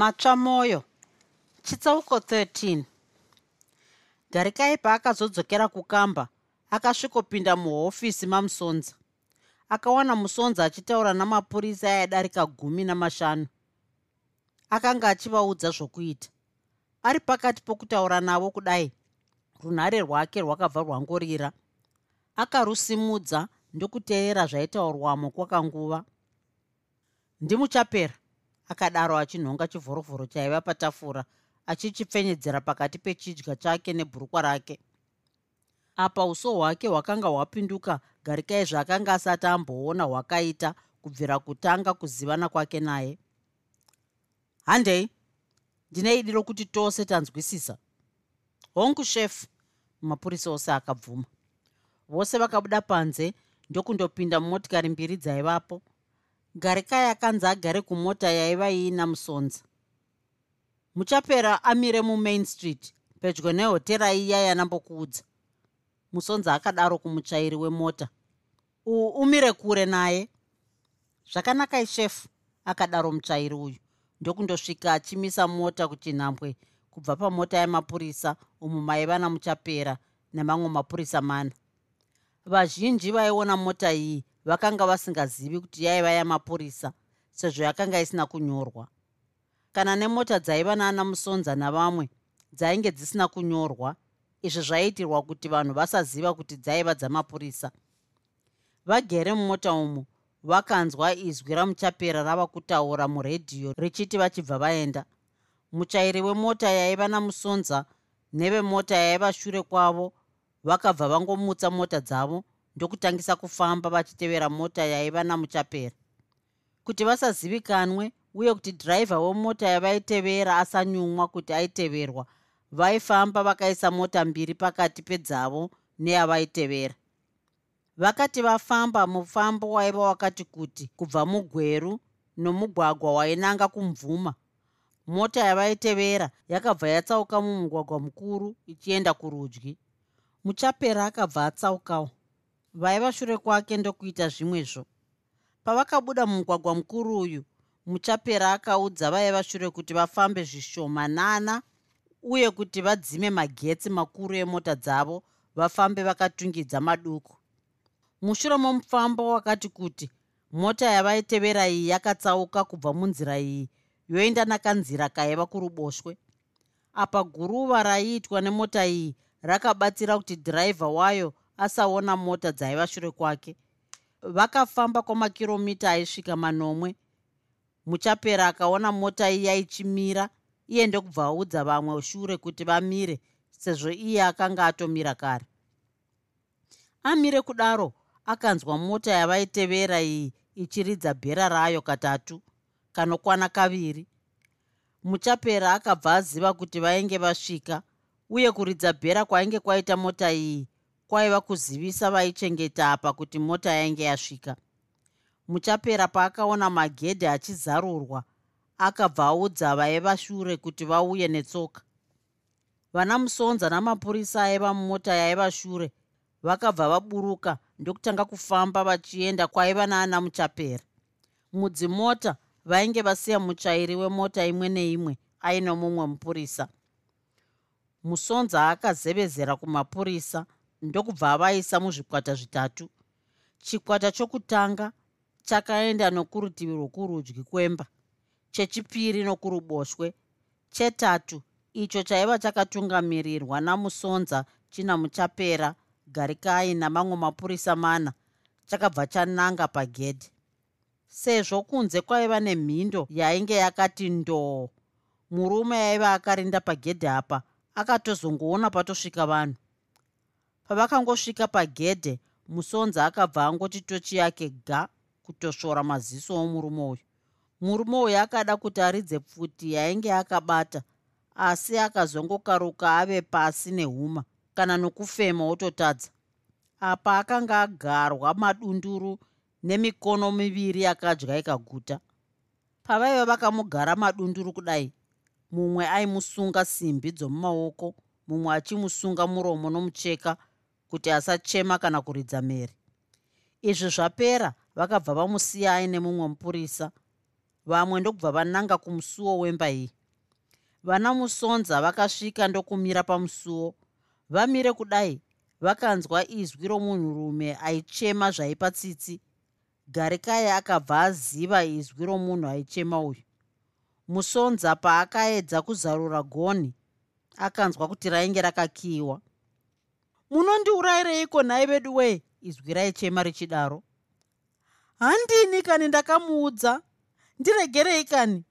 Matsva moyo. Chitsauko 13 dharikai paakazodzokera kukamba akasvikopinda muhofisi mamusonza. Akawana musonza achitaura namapurisa aidarika gumi namashanu. Akanga achivaudza zvokuita. Ari pakati pokutaura navo kudai runhare rwake rwakabva rwangorira. Akarusimudza ndokuteerera zvaitaurwamo kwakanguva ndimuchapera akadaro achinhonga chivhorovhoro chaiva patafura achichipfenyedzera pakati pechidya chake nebhurukwa rake. Apa uso hwake hwakanga hwapinduka garikai zvaakanga asati amboona hwakaita kubvira kutanga kuzivana kwake naye. Handei? Ndine idi rokuti tose tanzwisisa. Hongu shefu mapurisa ose akabvuma. Vose vakabuda panze ndokundopinda mumotikari mbiri dzaivapo garikai akanzi agare kumota yaiva iina musonza. Muchapera amire mumain street pedyo nehotera iya yanambokuudza. Musonza akadaro kumutsvairi wemota. Uhu umire kure naye? Zvakanaka ishefu akadaro mutsvairi uyu. Ndokundosvika achimisa mota kuchinhambwe kubva pamota yemapurisa umu maiva namuchapera nemamwe mapurisa mana. Vazhinji vaiona mota iyi vakanga vasingazivi kuti yaiva yamapurisa sezvo yakanga isina kunyorwa. Kana nemota dzaiva naana musonza navamwe dzainge dzisina kunyorwa izvi zvaitirwa kuti vanhu vasaziva kuti dzaiva dzamapurisa. Vagere mumota umu vakanzwa izwi ramuchapera rava kutaura muredhiyo richiti vachibva vaenda muchairi wemota yaiva namusonza nevemota yaiva shure kwavo vakabva vangomutsa mota dzavo ndokutangisa kufamba vachitevera mota yaiva namuchapera. Kuti vasazivikanwe uye kuti dhiraivha wemota yavaitevera asanyumwa kuti aiteverwa vaifamba vakaisa mota mbiri pakati pedzavo neyavaitevera vakati vafamba mufambo waiva wakati kuti kubva mugweru nomugwagwa wainanga kumvuma mota yavaitevera yakabva yatsauka mumugwagwa mukuru ichienda kurudyi. Muchapera akabva atsaukawo vaiva shure kwake ndokuita zvimwezvo. Pavakabuda mumugwagwa mukuru uyu muchapera akaudza vaiva shure kuti vafambe zvishomanana uye kuti vadzime magetsi makuru emota dzavo vafambe vakatungidza maduku. Mushure momufambo wakati kuti mota yavaitevera iyi yakatsauka kubva munzira iyi yoenda nakanzira kaiva kuruboshwe. Apa guruva raiitwa nemota iyi rakabatsira kuti dhiraivha wayo asaona mota dzaiva shure kwake. Vakafamba kwamakiromita aisvika manomwe. Muchapera akaona mota iya ichimira iye ndokubva audza vamwe shure kuti vamire sezvo iye akanga atomira kare. Amire kudaro akanzwa mota yavaitevera iyi ichiridza bhera rayo katatu kanokwana kaviri. Muchapera akabva aziva kuti vainge vasvika uye kuridza bhera kwainge kwaita mota iyi kwaiva kuzivisa vaichengeta apa kuti mota yainge yasvika. Muchapera paakaona magedhe achizarurwa akabva audza vaiva shure kuti vauye netsoka. Vana musonza namapurisa aiva mumota yaiva shure vakabva vaburuka ndokutanga kufamba vachienda kwaiva naana muchapera. Mudzimota vainge vasiya mutsvairi wemota imwe neimwe aino mumwe mupurisa. Musonza akazevezera kumapurisa ndokubva avaisa muzvikwata zvitatu. Chikwata chokutanga chakaenda nokurutivi rwokurudyi kwemba. Chechipiri nokuruboshwe. Chetatu icho chaiva chakatungamirirwa namusonza china muchapera garikai namamwe mapurisa mana. Chakabva chananga pagedhi. Sezvo kunze kwaiva nemhindo yainge yakati ndoo. Murume aiva akarinda pagedhi apa akatozongoona patosvika vanhu pavakangosvika pagedhe musonza akabva angoti tochi yake ga kutosvora maziso omurume uyu. Murume uyu akada kuti aridze pfuti yainge akabata asi akazongokaruka ave pasi nehuma kana nokufema ototadza. Apa akanga agarwa madunduru nemikono miviri yakadya ikaguta. Pavaiva vakamugara madunduru kudai mumwe aimusunga simbi dzomumaoko mumwe achimusunga muromo nomucheka kuti asachema kana kuridza mhere izvi zvapera vakabva vamusiya aine mumwe mupurisa. Vamwe ndokubva vananga kumusuwo wemba iyi. Vana musonza vakasvika ndokumira pamusuwo vamire kudai vakanzwa izwi romunhurume aichema zvaipa tsitsi. Garikai akabva aziva izwi romunhu aichema uyu. Musonza paakaedza kuzarura gonhi akanzwa kuti rainge rakakiyiwa munondiurayireiko nhai vedu wee? Izwi raichema richidaro. Handini kani ndakamuudza? Ndiregerei kani?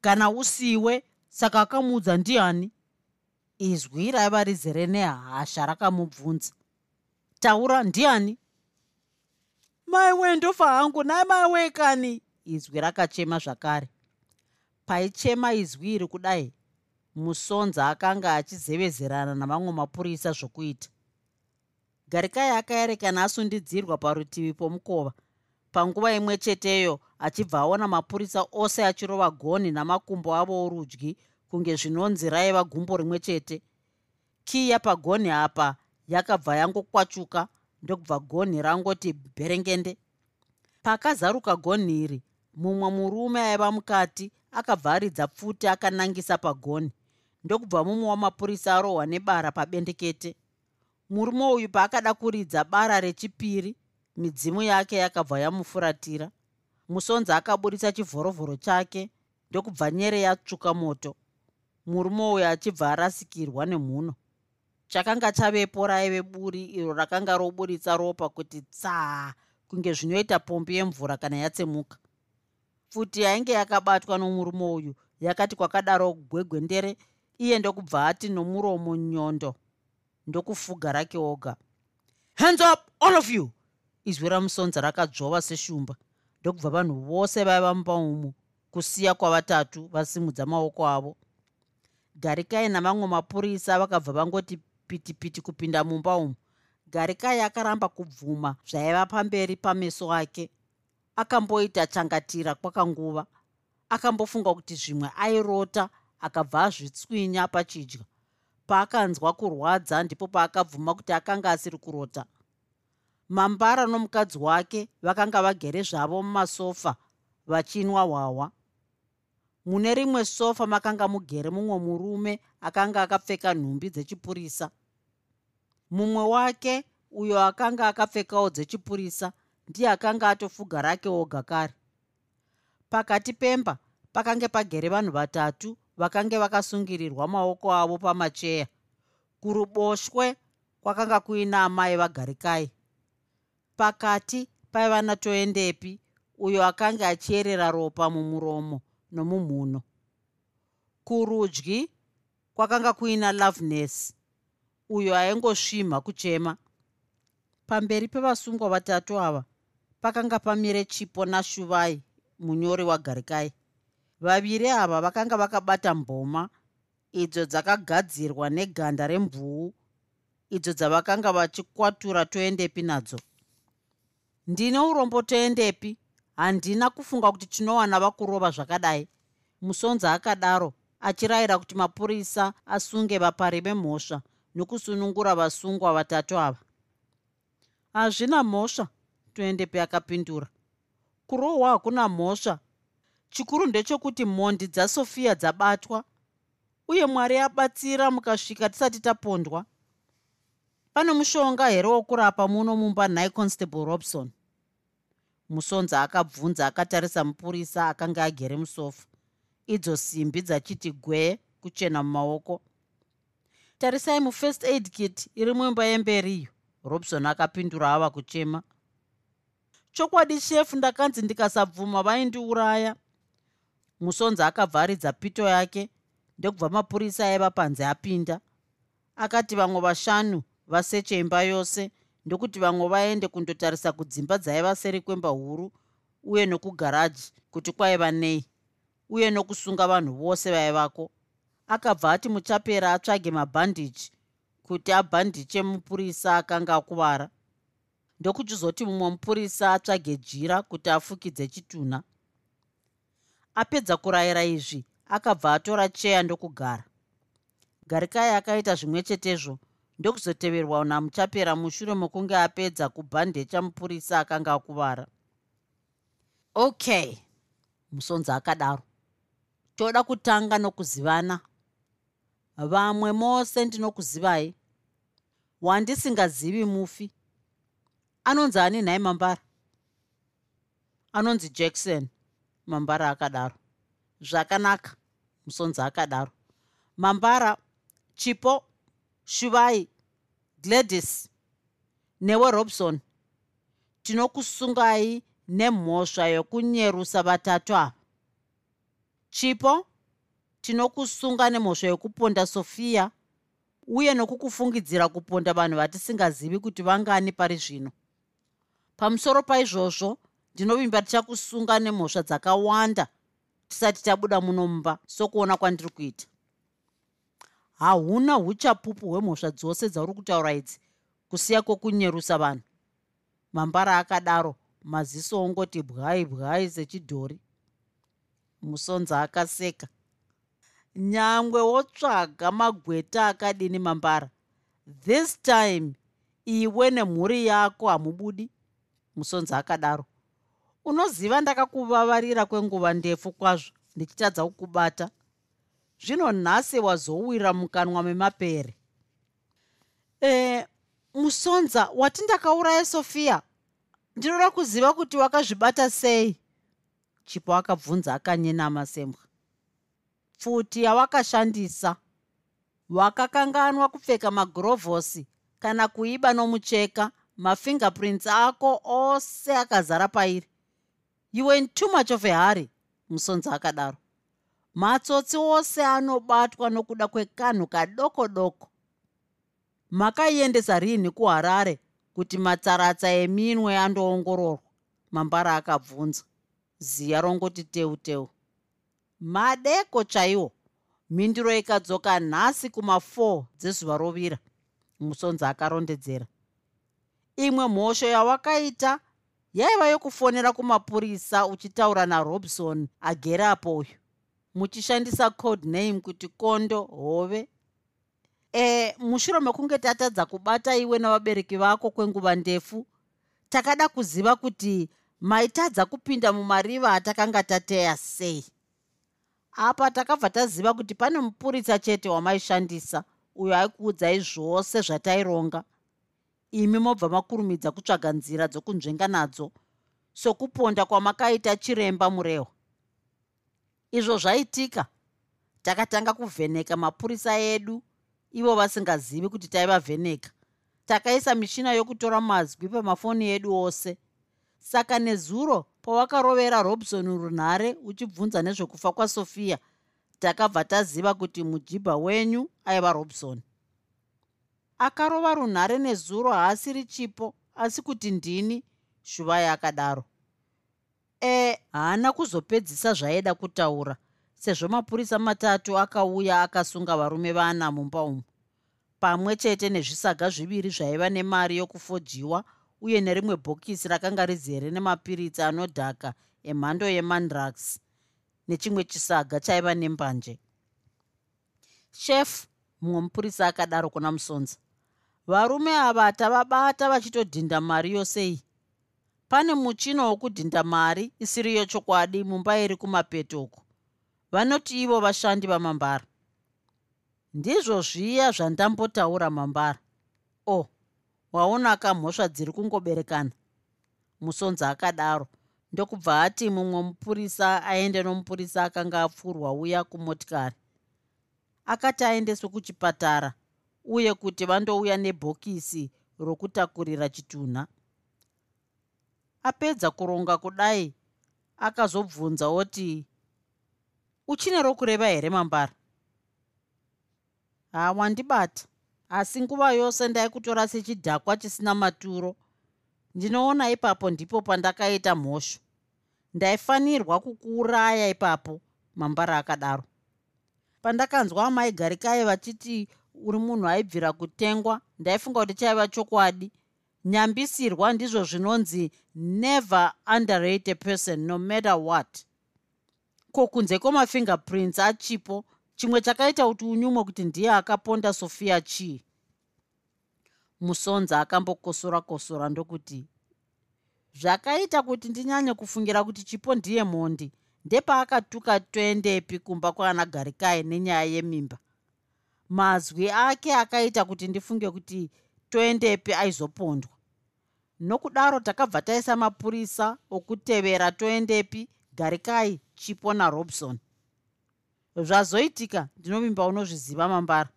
Kana usiwe saka akamuudza ndiani? Izwi raiva rizere nehasha rakamubvunza. Taura ndiani? Maiwe ndofa hangu nai maiwe kani? Izwi rakachema zvakare. Paichema izwi iri kudai musonza akanga achizevezerana navamwe mapurisa zvokuita. Garikai akaerekana asundidzirwa parutivi pomukova. Panguva imwe cheteyo achibva aona mapurisa ose achirova gonhi namakumbo avo orudyi kunge zvinonzi raiva gumbo rimwe chete. Kiya pagonhi apa yakabva yangokwachuka ndokubva gonhi rangoti bherengende. Pakazaruka gonhi iri mumwe murume aiva mukati akabva aridza pfuti akanangisa pagonhi ndokubva mumwe wamapurisa arohwa nebara pabendekete. Murume uyu paakada kuridza bara rechipiri midzimu yake yakabva yamufuratira. Musonzi akaburitsa chivhorovhoro chake ndokubva nyere yatsvuka moto. Murume uyo achibva arasikirwa nemhuno. Chakanga chavepo raive buri iro rakanga roburitsa ropa kuti tsaa kunge zvinoita pombi yemvura kana yatsemuka. Pfuti yainge yakabatwa nomurume uyu yakati kwakadaro gwegwendere iye ndokubva ati nomuromo nyondo ndokufuga rake oga. Hands up all of you! Izwi ramusonza rakadzvova seshumba. Ndokubva vanhu vose vaiva mumba umu kusiya kwavatatu vasimudza maoko avo. Garikai navamwe mapurisa vakabva vangoti pitipiti kupinda mumba umu. Garikai akaramba kubvuma zvaiva pamberi pameso ake. Akamboita changatira kwakanguva. Akambofunga kuti zvimwe airota akabva azvitswinya pachidya. Paakanzwa kurwadza ndipo paakabvuma kuti akanga asiri kurota. Mambara nomukadzi wake vakanga vagere zvavo mumasofa vachinwa hwahwa mune rimwe sofa makanga mugere mumwe murume akanga akapfeka nhumbi dzechipurisa. Mumwe wake uyo akanga akapfekawo dzechipurisa ndiye akanga atofuga rake oga kare. Pakati pemba pakange pagere vanhu vatatu vakange vakasungirirwa maoko avo pamacheya. Kuruboshwe kwakanga kuina amai vagarikai. Pakati paiva natoendepi uyo akanga achierera ropa mumuromo nomumhuno. Kurudyi kwakanga kuina loveness uyo aingosvimha kuchema. Pamberi pevasungwa vatatu ava pakanga pamire chipo nashuvai munyori wagarikai vaviri ava vakanga vakabata mboma idzo dzakagadzirwa neganda remvuu idzo dzavakanga vachikwatura toendepi nadzo. Ndine urombo toendepi handina kufunga kuti tinowana vakurova zvakadai. Musonza akadaro achirayira kuti mapurisa asunge vapari vemhosva nokusunungura vasungwa vatatu ava. Hazvina mhosva toendepi akapindura. Kurohwa hakuna mhosva chikuru ndechekuti mhondi dzasofiya dzabatwa uye mwari abatsira mukasvika tisati tapondwa. Pane mushonga here wokurapa muno mumba nhai constable robson? Musonza akabvunza akatarisa mupurisa akanga agere musofa. Idzo simbi dzachiti gwe kuchena mumaoko. Tarisai mufirst aid kit iri muimba yemberiyo robson akapindura ava kuchema. Chokwadi shefu ndakanzi ndikasabvuma vaindiuraya musonza akabva aridza pito yake ndokubva mapurisa aiva panze apinda. Akati vamwe vashanu vaseche imba yose ndokuti vamwe vaende kundotarisa kudzimba dzaiva seri kwemba huru uye nokugaraji kuti kwaiva nei uye nokusunga vanhu vose vaivako. Akabva ati muchapera atsvage mabhandiji kuti abhandiche mupurisa akanga akuvara. Ndokuchizoti mumwe mupurisa atsvage jira kuti afukidze chitunha apedza kurayira izvi akabva atora cheya ndokugara. Garikai akaita zvimwe chetezvo ndokuzoteverwa namuchapera mushure mokunge apedza kubhandecha mupurisa akanga akuvara. Okay musonzi akadaro. Toda kutanga nokuzivana. Vamwe mose ndinokuzivai. Wandisingazivi mufi. Anonzi ani nhai mambara? Anonzi jackson mambara akadaro. Zvakanaka musonzi akadaro. Mambara chipo shuvai gladys newe robson. Tinokusungai nemhosva yokunyerusa vatatu ava. Chipo tinokusunga nemhosva yokuponda sofia uye nokukufungidzira kuponda vanhu vatisingazivi kuti vangani pari zvino. Pamusoro paizvozvo ndinovimba tichakusunga nemhosva dzakawanda tisati tabuda muno mumba sokuona kwandiri kuita. Hauna uchapupu hwemhosva dzose dzauri kutaura idzi kusiya kwokunyerusa vanhu. Mambara akadaro maziso ongoti bwai bwai sechidhori. Musonza akaseka. Nyangwe wotsvaga magweta akadini mambara? This time iwe nemhuri yako hamubudi. Musonzi akadaro unoziva ndakakuvavarira kwenguva ndefu kwazvo ndichitadza kukubata. Zvino nhasi wazowira mukanwa memapere. E, musonza wati ndakauraya sofia? Ndinoda kuziva kuti wakazvibata sei? Chipo akabvunza akanyenama sembwa pfuti yawakashandisa. Wakakanganwa kupfeka magurovhosi kana kuiba nomucheka mafingeprints ako ose akazara pairi you went too much of a hurry musonzi akadaro. Matsotsi ose anobatwa nokuda kwekanhu kadoko doko. Makaiendesa rini kuharare kuti matsaratsa eminwe andoongororwa mambara akabvunza. Ziya rongoti teu teu. Madeko chaiwo mhinduro ikadzoka nhasi kuma4 dzezuva rovira musonzi akarondedzera. Imwe mhosho yawakaita yaiva yokufonera kumapurisa uchitaura narobson agerapo uyu. Muchishandisa code name kuti kondo hove. E mushure mekunge tatadza kubata iwe navabereki vako kwenguva ndefu takada kuziva kuti maitadza kupinda mumariva atakanga tateya sei. Apa takabva taziva kuti pane mupurisa chete wamaishandisa uyo aikuudzai zvose zvataironga imi mobva makurumidza kutsvaga nzira dzokunzvenga nadzo sokuponda kwamakaita chiremba murehwa izvo zvaitika. Takatanga kuvheneka mapurisa edu ivo vasingazivi kuti taivavheneka takaisa michina yokutora mazwi pamafoni edu ose. Saka nezuro pawakarovera robson runhare uchibvunza nezvekufa kwasofia takabva taziva kuti mujibha wenyu aiva robson akarova runhare nezuro haasiri chipo asi kuti ndini shuvai akadaro e haana kuzopedzisa zvaida kutaura sezvo mapurisa matatu akauya akasunga varume vana mumba umu. Pamwe chete nezvisaga zviviri zvaiva nemari yokufojiwa uye nerimwe bhokisi rakanga rizere nemapiritsi anodhaka emhando yemandrax nechimwe chisaga chaiva nembanje. Shefu mumwe mupurisa akadaro kuna musonza varume ava tavabata vachitodhinda mari yosei pane muchino wokudhinda mari isiri yochokwadi mumba iri kumapeto uku. Vanoti ivo vashandi vamambara. Ndizvo zviya zvandambotaura mambara. O oh, waonaka mhosva dziri kungoberekana? Musonzi akadaro. Ndokubva ati mumwe mupurisa aende nomupurisa akanga apfurwa uya kumotikari. Akati aendeswe kuchipatara uye kuti vandouya nebhokisi rokutakurira chitunha. Apedza kuronga kudai akazobvunza oti uchine rokureva here mambara? Hawandibata asi nguva yose ndaikutora sechidhakwa chisina maturo. Ndinoona ipapo ndipo pandakaita mhosho ndaifanirwa kukuuraya ipapo mambara akadaro. Pandakanzwa amai garikai vachiti uri munhu aibvira kutengwa ndaifunga kuti chaiva chokwadi. Nyambisirwa ndizvo zvinonzi never underrate a person no matter what. Ko kunze kwemafingerprints achipo chimwe chakaita kuti unyumwe kuti ndiye akaponda sofia chii musonza akambokosora kosora ndokuti zvakaita kuti ndinyanye kufungira kuti chipo ndiye mhondi ndepaakatuka toendepi kumba kwaana garikai nenyaya yemimba mazwi ake akaita kuti ndifunge kuti toendepi aizopondwa. Nokudaro takabva taisa mapurisa okutevera toendepi garikai chipo narobson zvazoitika ndinovimba unozviziva mambara.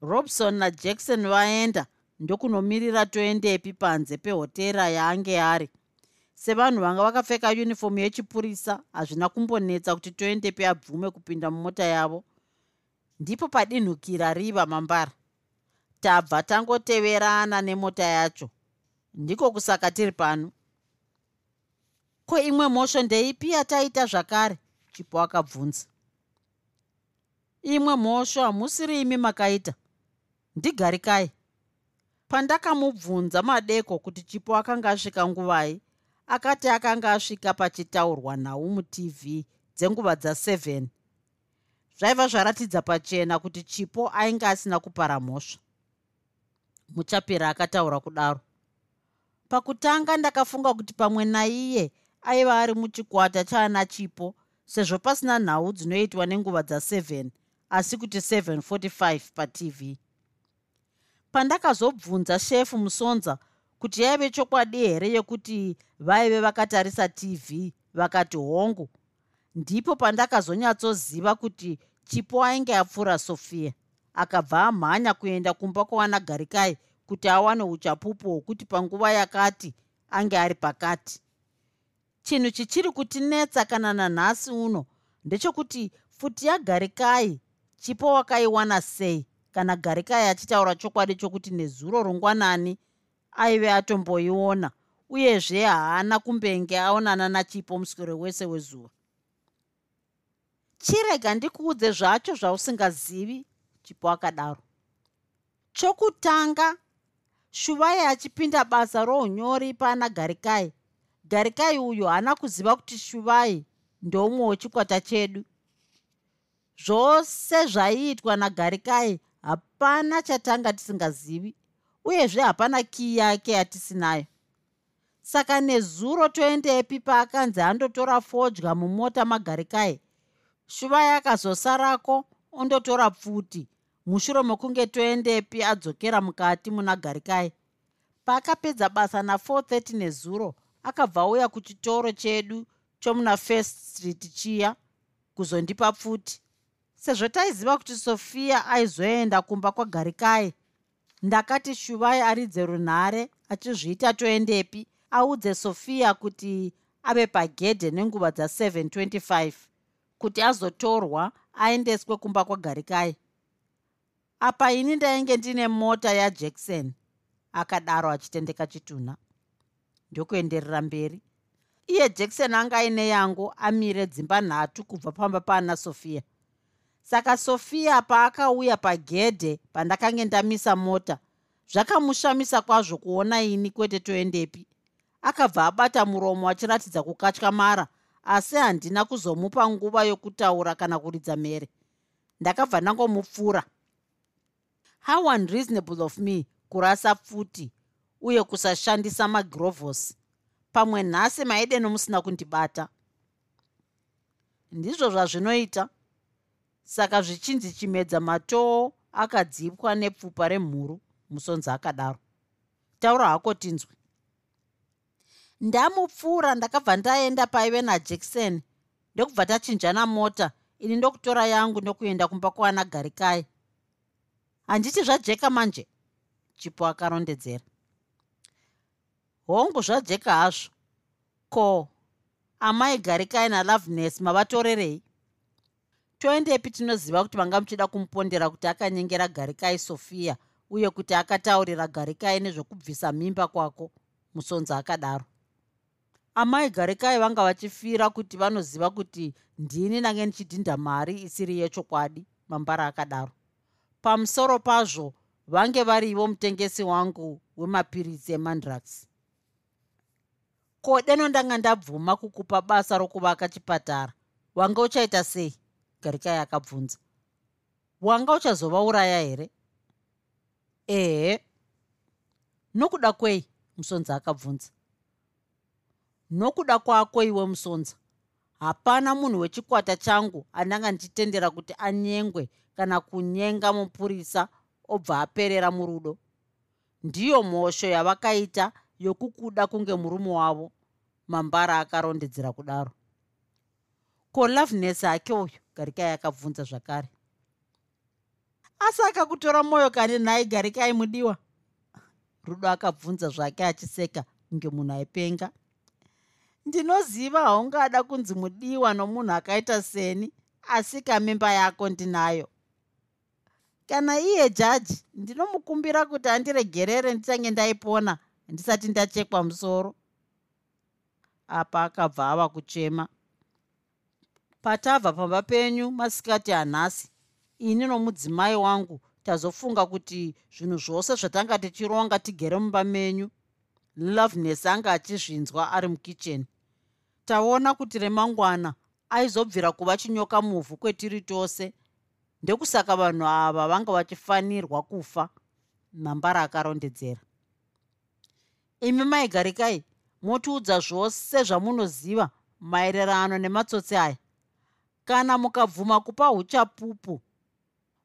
Robson najackson vaenda ndokunomirira toendepi panze pehotera yaange ari. Sevanhu vanga vakapfeka yunifomu yechipurisa hazvina kumbonetsa kuti toendepi abvume kupinda mumota yavo ndipo padinhukira riva mambara. Tabva tangoteverana nemota yacho. Ndiko kusaka tiri pano. Ko imwe mhosho ndeipi yataita zvakare? Chipo akabvunza. Imwe mhosho hamusiri imi makaita. Ndigarikai. Pandakamubvunza madeko kuti chipo akanga asvika nguvai akati akanga asvika pachitaurwa nhau mutv dzenguva dza7 zvaiva zvaratidza pachena kuti chipo ainge asina kupara mhosva. Muchapira akataura kudaro. Pakutanga ndakafunga kuti pamwe naiye aiva ari muchikwata chaana chipo sezvo pasina nhau dzinoitwa nenguva dza7 asi kuti 745 patv pandakazobvunza shefu musonza kuti yaive chokwadi here yekuti vaive vakatarisa tv vakati hongu ndipo pandakazonyatsoziva kuti chipo ainge apfuura sofia. Akabva amhanya kuenda kumba kwawana garikai kuti awane uchapupu hwokuti panguva yakati ange ari pakati. Chinhu chichiri kutinetsa kana nanhasi uno ndechekuti futi yagarikai chipo wakaiwana sei? Kana garikai achitaura chokwadi chokuti nezuro rungwanani aive atomboiona uyezve haana kumbenge aonana nachipo muswero wese wezuva chirega ndikuudze zvacho zvausingazivi chipo akadaro. Chokutanga shuvai achipinda basa rounyori pana garikai garikai uyu haana kuziva kuti shuvai ndomwe wechikwata chedu. Zvose zvaiitwa nagarikai hapana chatanga tisingazivi uyezve hapana kii yake yatisinayo. Saka nezuro toendepi paakanzi andotora fodya mumota magarikai shuvai akazosarako ondotora pfuti. Mushure mekunge toendepi adzokera mukati muna garikai paakapedza basa na430 nezuro akabva auya kuchitoro chedu chomuna first street chiya kuzondipa pfuti. Sezvo taiziva kuti sofia aizoenda kumba kwagarikai ndakati shuvai aridze runhare achizviita toendepi audze sofia kuti ave pagedhe nenguva dza725 kuti azotorwa aendeswe kumba kwagarikai. Apa ini ndainge ndine mota yajackson akadaro achitendeka chitunha ndokuenderera mberi. Iye jackson anga aine yangu amire dzimba nhatu kubva pamba pana sofia saka sofia paakauya pagedhe pandakange ndamisa mota zvakamushamisa kwazvo kuona ini kwete toendepi. Akabva abata muromo achiratidza kukatyamara asi handina kuzomupa nguva yokutaura kana kuridza mhere. Ndakabva ndangomupfuura how unreasonable of me kurasa pfuti uye kusashandisa magirovhosi pamwe nhasi maide nomusina kundibata. Ndizvo zvazvinoita. Saka zvichinzi chimedza matoo akadzipwa nepfupa remhuru musonzi akadaro. Taura hako tinzwi ndamupfuura ndakabva ndaenda paive najackson ndokubva tachinjana mota. Ini ndokutora yangu ndokuenda kumba kwana garikai handiti zvajeka manje? Chipo akarondedzera. Hongu zvajeka hazvo. Ko amai garikai naloveness mavatorerei? Toendepi tinoziva kuti vanga muchida kumupondera kuti akanyengera garikai sofia uye kuti akataurira garikai nezvokubvisa mimba kwako musonzi akadaro amai garikai vanga vachifira kuti vanoziva kuti ndini nange ndichidhinda mari isiri yechokwadi mambara akadaro. Pamusoro pazvo vange varivo mutengesi wangu wemapiritsi emandrax. Ko deno ndanga ndabvuma kukupa basa rokuvaka chipatara. Wanga uchaita sei? Garikai akabvunza. Wanga uchazovauraya here? Ehe. Nokuda kwei? Musonza akabvunza nokuda kwako iwe musonza. Hapana munhu wechikwata changu andanga ndichitendera kuti anyengwe kana kunyenga mupurisa obva aperera murudo. Ndiyo mhosho yavakaita yokukuda kunge murume wavo mambara akarondedzera kudaro. Ko loveness ake uyu garikai akabvunza zvakare. Asi akakutora mwoyo kani nhai garikai mudiwa. Rudo akabvunza zvake achiseka kunge munhu aipenga ndinoziva haungada kunzi mudiwa nomunhu akaita seni asi kamimba yako ndinayo. Kana iye jaji ndinomukumbira kuti andiregerere ndichange ndaipona ndisati ndachekwa musoro. Apa akabva ava kuchema. Patabva pamba penyu masikati anhasi ini nomudzimai wangu tazofunga kuti zvinhu zvose zvatanga tichironga tigere mumba menyu loveness anga achizvinzwa ari mukicheni. Taona kuti remangwana aizobvira kuva chinyoka muvhu kwetiri tose. Ndekusaka vanhu ava vanga vachifanirwa kufa mambara akarondedzera. Imi maigarikai motiudza zvose zvamunoziva maererano nematsotsi aya. Kana mukabvuma kupa uchapupu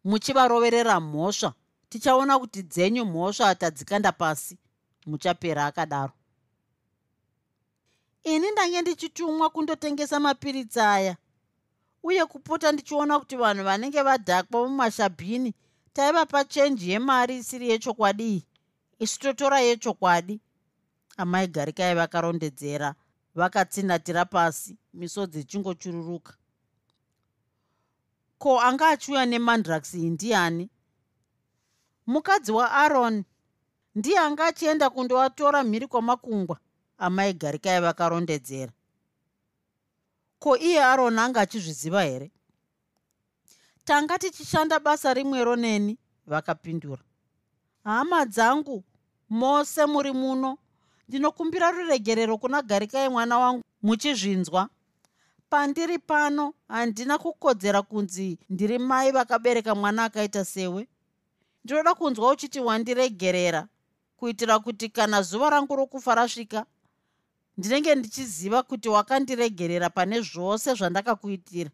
muchivaroverera mhosva tichaona kuti dzenyu mhosva atadzikanda pasi muchapera akadaro. Ini ndange ndichitumwa kundotengesa mapiritsi aya uye kupota ndichiona kuti vanhu vanenge vadhakwa mumashabhini taivapa chenji yemari isiri yechokwadi isu totora yechokwadi? Amai garikai vakarondedzera vakatsinatira pasi misodzi ichingochururuka ko anga achiuya nemandrax iyi ndiani? Mukadzi waaron ndiye anga achienda kundovatora mhiri kwamakungwa amai garikai vakarondedzera. Ko iye aron anga achizviziva here? Tanga tichishanda basa rimwero neni vakapindura. Hama dzangu mose muri muno. Ndinokumbira ruregerero kuna garikai mwana wangu muchizvinzwa. Pandiri pano handina kukodzera kunzi ndiri mai vakabereka mwana akaita sewe. Ndinoda kunzwa uchiti wandiregerera kuitira kuti kana zuva rangu rokufa rasvika ndinenge ndichiziva kuti wakandiregerera pane zvose zvandakakuitira.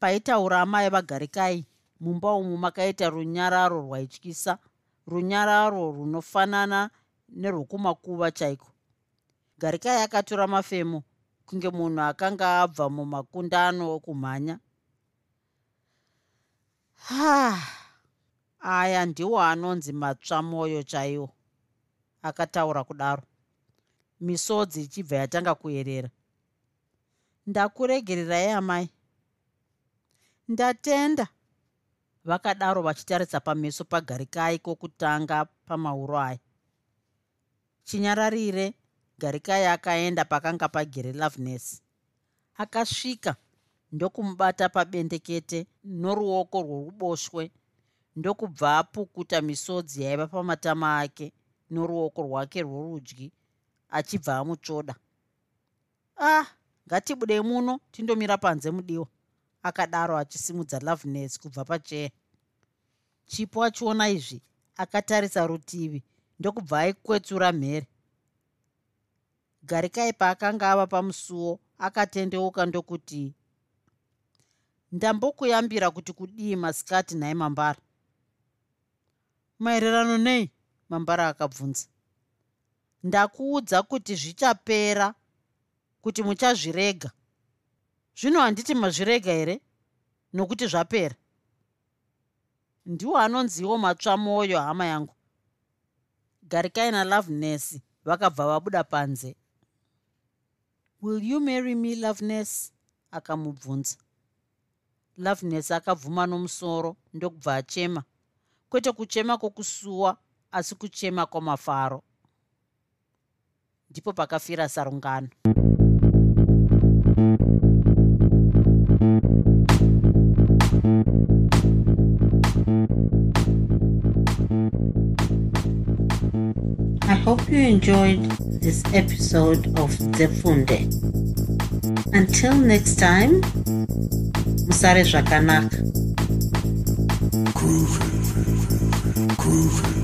Paitaura amai vagarikai mumba umu makaita runyararo rwaityisa runyararo runofanana nerwokumakuva chaiko? Garikai akatora mafemo kunge munhu akanga abva mumakundano okumhanya. Ha aya ndiwo anonzi matsva mwoyo chaiwo akataura kudaro. Misodzi ichibva yatanga kuyerera ndakuregererai amai. Ndatenda. Vakadaro vachitarisa pameso pagarikai kwokutanga pamauro aya. Chinyararire garikai akaenda pakanga pagere loveness akasvika ndokumubata pabendekete noruoko rworuboshwe ndokubva apukuta misodzi yaiva pamatama ake noruoko rwake rworudyi achibva amutsvoda. Ah ngatibudei muno tindomira panze mudiwa akadaro achisimudza loveness kubva pacheya. Chipo achiona izvi akatarisa rutivi ndokubva aikwetsura mhere. Garikai paakanga ava pamusuwo akatendeuka ndokuti ndambokuyambira kuti kudii masikati nhai mambara maererano nei? Mambara akabvunza. Ndakuudza kuti zvichapera kuti muchazvirega. Zvino handiti mazvirega here? Nokuti zvapera. Ndiwo anonziwo matsva mwoyo hama yangu. Garikai naloveness vakabva vabuda panze. Will you marry me loveness akamubvunza. Loveness akabvuma nomusoro ndokubva achema kwete kuchema kwokusuwa asi kuchema kwamafaro ndipo pakafira sarungano I hope you enjoyed this episode of Zefunde. Until next time, Musare Zvakanaka. Groovy. Groovy.